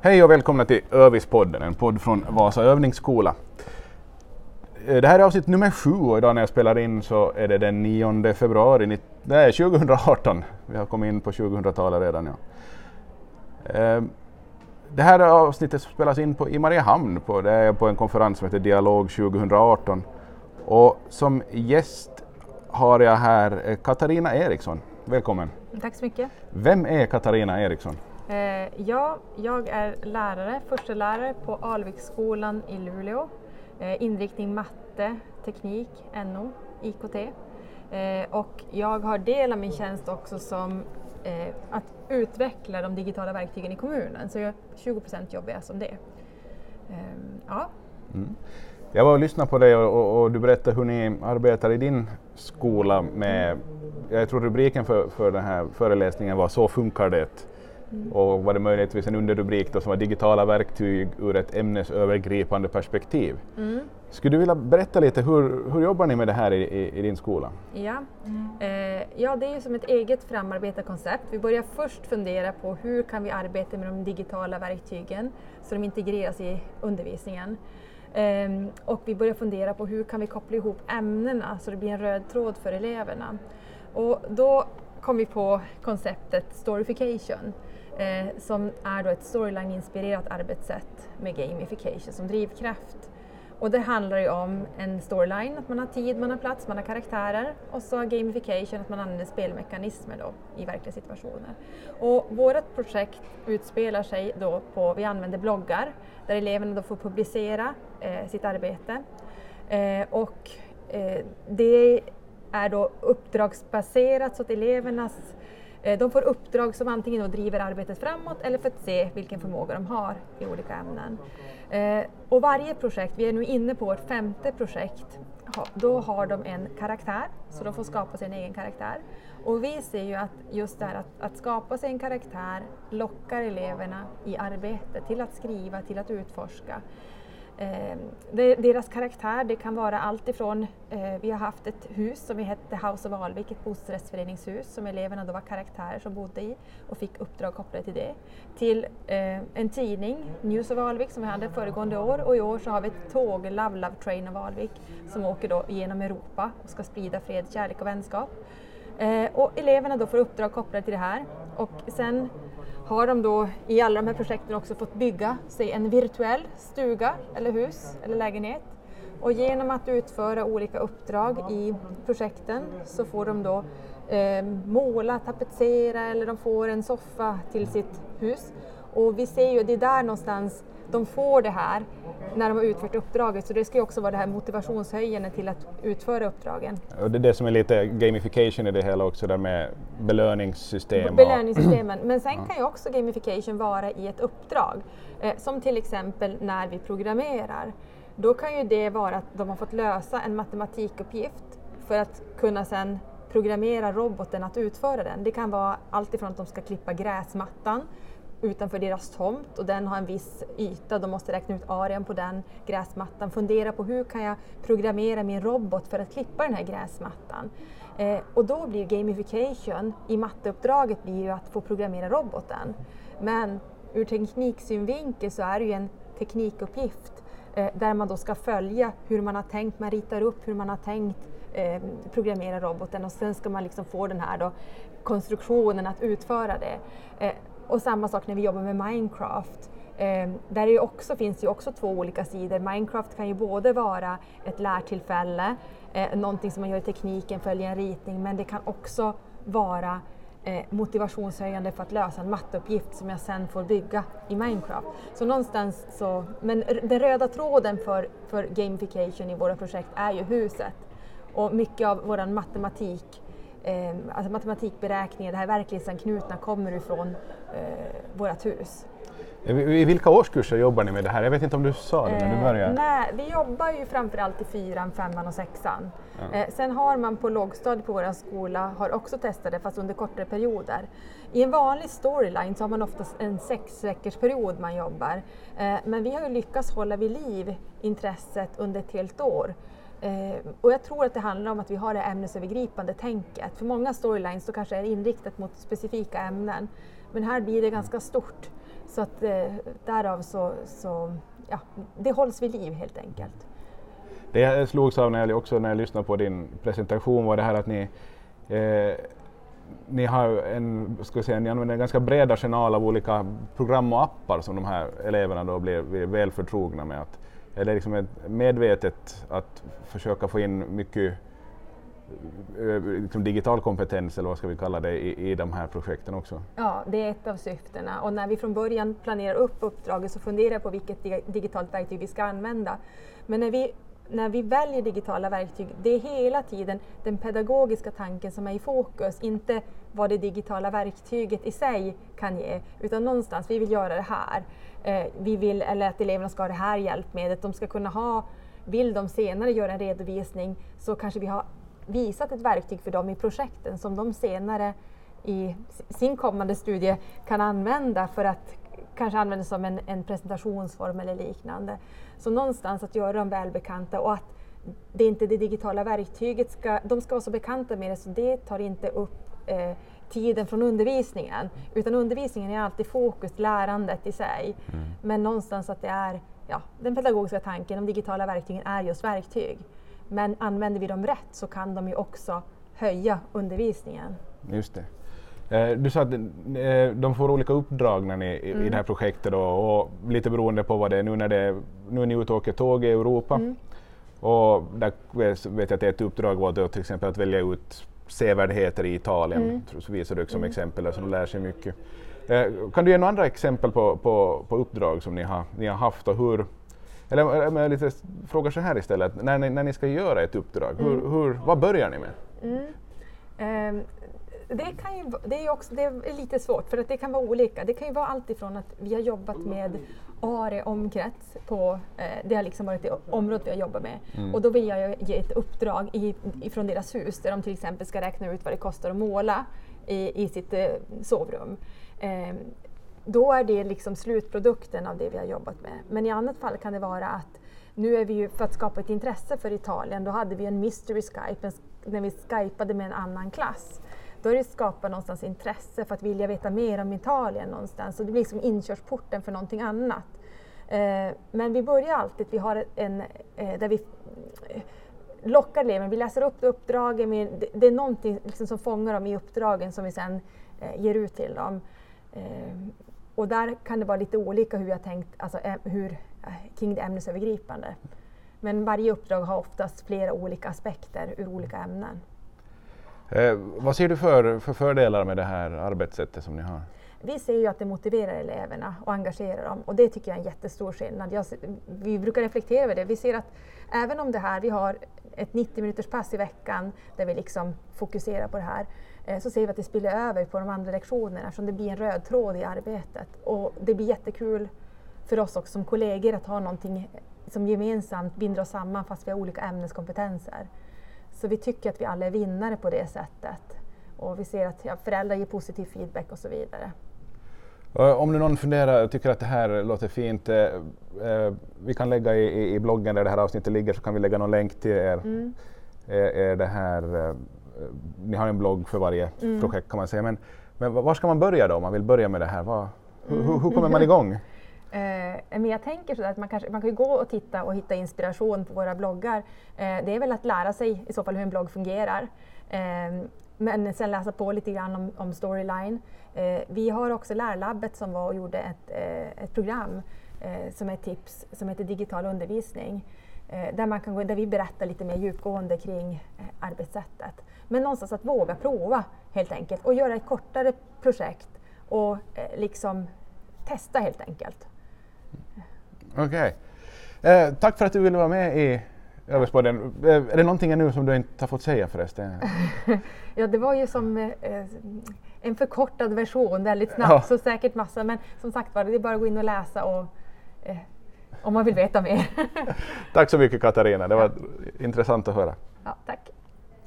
Hej och välkomna till Övispodden, en podd från Vasa övningsskola. Eh, det här är avsnitt nummer sju och idag när jag spelar in så är det den 9 februari nej, 2018. Vi har kommit in på 2000-talet redan. Ja. Eh, det här avsnittet spelas in på, i Mariehamn, på, det är på en konferens som heter Dialog 2018. Och som gäst har jag här eh, Katarina Eriksson. Välkommen! Tack så mycket! Vem är Katarina Eriksson? Eh, ja, jag är lärare, första lärare på Alviksskolan i Luleå. Eh, inriktning matte, teknik, NO, IKT. Eh, och jag har del av min tjänst också som eh, att utveckla de digitala verktygen i kommunen, så jag, 20 procent jobbar jag som det. Ehm, ja. Mm. Jag var och lyssnade på dig och, och, och, du berättade hur ni arbetar i din skola med, jag tror rubriken för, för den här föreläsningen var Så funkar det. Mm. Och var det möjligtvis en underrubrik då som var digitala verktyg ur ett ämnesövergripande perspektiv. Mm. Skulle du vilja berätta lite, hur, hur jobbar ni med det här i, i, i din skola? Ja. Mm. Eh, ja, det är ju som ett eget framarbetat koncept. Vi börjar först fundera på hur kan vi arbeta med de digitala verktygen så de integreras i undervisningen. Eh, och vi börjar fundera på hur kan vi koppla ihop ämnena så det blir en röd tråd för eleverna. Och då kom vi på konceptet storyfication eh, som är då ett storyline-inspirerat arbetssätt med gamification som drivkraft. Och det handlar ju om en storyline, att man har tid, man har plats, man har karaktärer och så gamification, att man använder spelmekanismer då i verkliga situationer. Och vårt projekt utspelar sig då på, vi använder bloggar där eleverna då får publicera eh, sitt arbete. Eh, och eh, det är då uppdragsbaserat så att elevernas Eh, Eh, de får uppdrag som antingen driver arbetet framåt eller för att se vilken förmåga de har i olika ämnen. Eh, och varje projekt, vi är nu inne på vårt femte projekt, då har de en karaktär, så de får skapa sin egen karaktär. Och vi ser ju att just det här att, att skapa sig en karaktär lockar eleverna i arbetet till att skriva, till att utforska. Eh, deras karaktär, det kan vara allt ifrån, eh, vi har haft ett hus som vi hette House of Alvik, ett bostadsrättsföreningshus som eleverna då var karaktärer som bodde i och fick uppdrag kopplade till det. Till eh, en tidning, News of Alvik, som vi hade föregående år och i år så har vi ett tåg, Love Love Train of Alvik, som åker då genom Europa och ska sprida fred, kärlek och vänskap. Eh, och eleverna då får uppdrag kopplade till det här och sen har de då i alla de här projekten också fått bygga sig en virtuell stuga eller hus eller lägenhet. Och genom att utföra olika uppdrag i projekten så får de då eh, måla, tapetsera eller de får en soffa till sitt hus. Och vi ser ju, det är där någonstans de får det här när de har utfört uppdraget. Så det ska ju också vara det här motivationshöjande till att utföra uppdragen. Och det är det som är lite gamification i det hela också, där med belöningssystem. Belöningssystemen, men sen kan ju också gamification vara i ett uppdrag. Eh, som till exempel när vi programmerar. Då kan ju det vara att de har fått lösa en matematikuppgift för att kunna sen programmera roboten att utföra den. Det kan vara allt ifrån att de ska klippa gräsmattan utanför deras tomt och den har en viss yta, de måste räkna ut arean på den gräsmattan, fundera på hur kan jag programmera min robot för att klippa den här gräsmattan. Eh, och då blir gamification i matteuppdraget blir ju att få programmera roboten. Men ur tekniksynvinkel så är det ju en teknikuppgift eh, där man då ska följa hur man har tänkt, man ritar upp hur man har tänkt eh, programmera roboten och sen ska man liksom få den här då konstruktionen att utföra det. Eh, och samma sak när vi jobbar med Minecraft. Eh, där det också, finns ju också två olika sidor. Minecraft kan ju både vara ett lärtillfälle, eh, någonting som man gör i tekniken, följer en ritning, men det kan också vara eh, motivationshöjande för att lösa en matteuppgift som jag sen får bygga i Minecraft. Så någonstans så, men den röda tråden för, för gamification i våra projekt är ju huset. Och mycket av vår matematik eh, alltså matematikberäkningar, det här verklighetsanknutna kommer ifrån eh, vårt hus. I vilka årskurser jobbar ni med det här? Jag vet inte om du sa det när du eh, började? nej, vi jobbar ju framförallt i fyran, femman och sexan. Ja. Eh, sen har man på lågstadiet på vår skola har också testat det fast under kortare perioder. I en vanlig storyline så har man oftast en sex period man jobbar. Eh, men vi har ju lyckats hålla vid liv intresset under ett helt år. Eh, och jag tror att det handlar om att vi har det ämnesövergripande tänket. För många storylines då kanske är inriktat mot specifika ämnen. Men här blir det ganska stort. Så att eh, därav så, så ja, det hålls vid liv helt enkelt. Det jag slogs av när jag, också när jag lyssnade på din presentation var det här att ni eh, ni har en, ska säga, ni använder en ganska bred arsenal av olika program och appar som de här eleverna då blir, blir väl förtrogna med. Att, är det liksom ett medvetet att försöka få in mycket eh, liksom digital kompetens eller vad ska vi kalla det i, i de här projekten också? Ja, det är ett av syftena och när vi från början planerar upp uppdraget så funderar jag på vilket digitalt verktyg vi ska använda. Men när vi när vi väljer digitala verktyg, det är hela tiden den pedagogiska tanken som är i fokus, inte vad det digitala verktyget i sig kan ge, utan någonstans, vi vill göra det här. Eh, vi vill, eller att eleverna ska ha det här hjälpmedlet, de ska kunna ha, vill de senare göra en redovisning så kanske vi har visat ett verktyg för dem i projekten som de senare i sin kommande studie kan använda för att kanske använda som en, en presentationsform eller liknande. Så någonstans att göra dem välbekanta och att det är inte det digitala verktyget ska, de ska vara så bekanta med det så det tar inte upp eh, tiden från undervisningen. Utan undervisningen är alltid fokus, lärandet i sig. Mm. Men någonstans att det är ja, den pedagogiska tanken, de digitala verktygen är just verktyg. Men använder vi dem rätt så kan de ju också höja undervisningen. Just det. Eh, du sa att eh, de får olika uppdrag när ni, mm. i det här projektet då, och lite beroende på vad det är nu när det, nu är ni ute och åker tåg i Europa. Mm. Och där vet jag att ett uppdrag var då till exempel att välja ut sevärdheter i Italien, mm. så visar du som mm. exempel så de lär sig mycket. Eh, kan du ge några andra exempel på, på, på uppdrag som ni har, ni har haft och hur, eller jag lite frågar så här istället, när ni, när ni ska göra ett uppdrag, hur, mm. hur, vad börjar ni med? Um, det, kan ju, det, är också, det är lite svårt för att det kan vara olika. Det kan ju vara allt ifrån att vi har jobbat med ARE omkrets på, eh, det har liksom varit det området vi har jobbat med. Mm. Och då vill jag ge ett uppdrag i, ifrån deras hus där de till exempel ska räkna ut vad det kostar att måla i, i sitt eh, sovrum. Eh, då är det liksom slutprodukten av det vi har jobbat med. Men i annat fall kan det vara att nu är vi ju, för att skapa ett intresse för Italien, då hade vi en mystery Skype när vi skypade med en annan klass då är det skapa någonstans intresse för att vilja veta mer om Italien någonstans. Och det blir liksom inkörsporten för någonting annat. Eh, men vi börjar alltid, vi har en, eh, där vi eh, lockar eleverna, vi läser upp uppdragen, det, det är någonting liksom som fångar dem i uppdragen som vi sen eh, ger ut till dem. Eh, och där kan det vara lite olika hur vi har tänkt alltså, eh, hur, eh, kring det ämnesövergripande. Men varje uppdrag har oftast flera olika aspekter ur olika ämnen. Eh, vad ser du för, för fördelar med det här arbetssättet som ni har? Vi ser ju att det motiverar eleverna och engagerar dem och det tycker jag är en jättestor skillnad. Jag, vi brukar reflektera över det. Vi ser att även om det här, vi har ett 90 minuters pass i veckan där vi liksom fokuserar på det här, eh, så ser vi att det spiller över på de andra lektionerna eftersom det blir en röd tråd i arbetet. Och det blir jättekul för oss också som kollegor att ha någonting som gemensamt binder oss samman fast vi har olika ämneskompetenser. Så vi tycker att vi alla är vinnare på det sättet. Och vi ser att ja, föräldrar ger positiv feedback och så vidare. Om nu någon funderar och tycker att det här låter fint, eh, eh, vi kan lägga i, i, bloggen där det här avsnittet ligger så kan vi lägga någon länk till er. Mm. Er, er det här, eh, ni har en blogg för varje mm. projekt kan man säga. Men, men var ska man börja då om man vill börja med det här? Var, hur, hur, kommer man igång? Eh, men jag tänker så att man, kanske, man kan gå och titta och hitta inspiration på våra bloggar. Eh, det är väl att lära sig i så fall hur en blogg fungerar. Eh, men sen läsa på lite grann om, om Storyline. Eh, vi har också Lärlabbet som var och gjorde ett, eh, ett program eh, som är ett tips som heter Digital undervisning. Eh, där, man kan gå, där vi berättar lite mer djupgående kring eh, arbetssättet. Men någonstans att våga prova helt enkelt och göra ett kortare projekt och eh, liksom testa helt enkelt. Okej. Okay. Eh, tack för att du ville vara med i Överspodden. Eh, är det någonting nu som du inte har fått säga förresten? ja, det var ju som eh, en förkortad version, väldigt snabbt, ja. så säkert massa. Men som sagt var, det är bara att gå in och läsa och, eh, om man vill veta mer. tack så mycket Katarina, det var ja. intressant att höra. Ja, tack.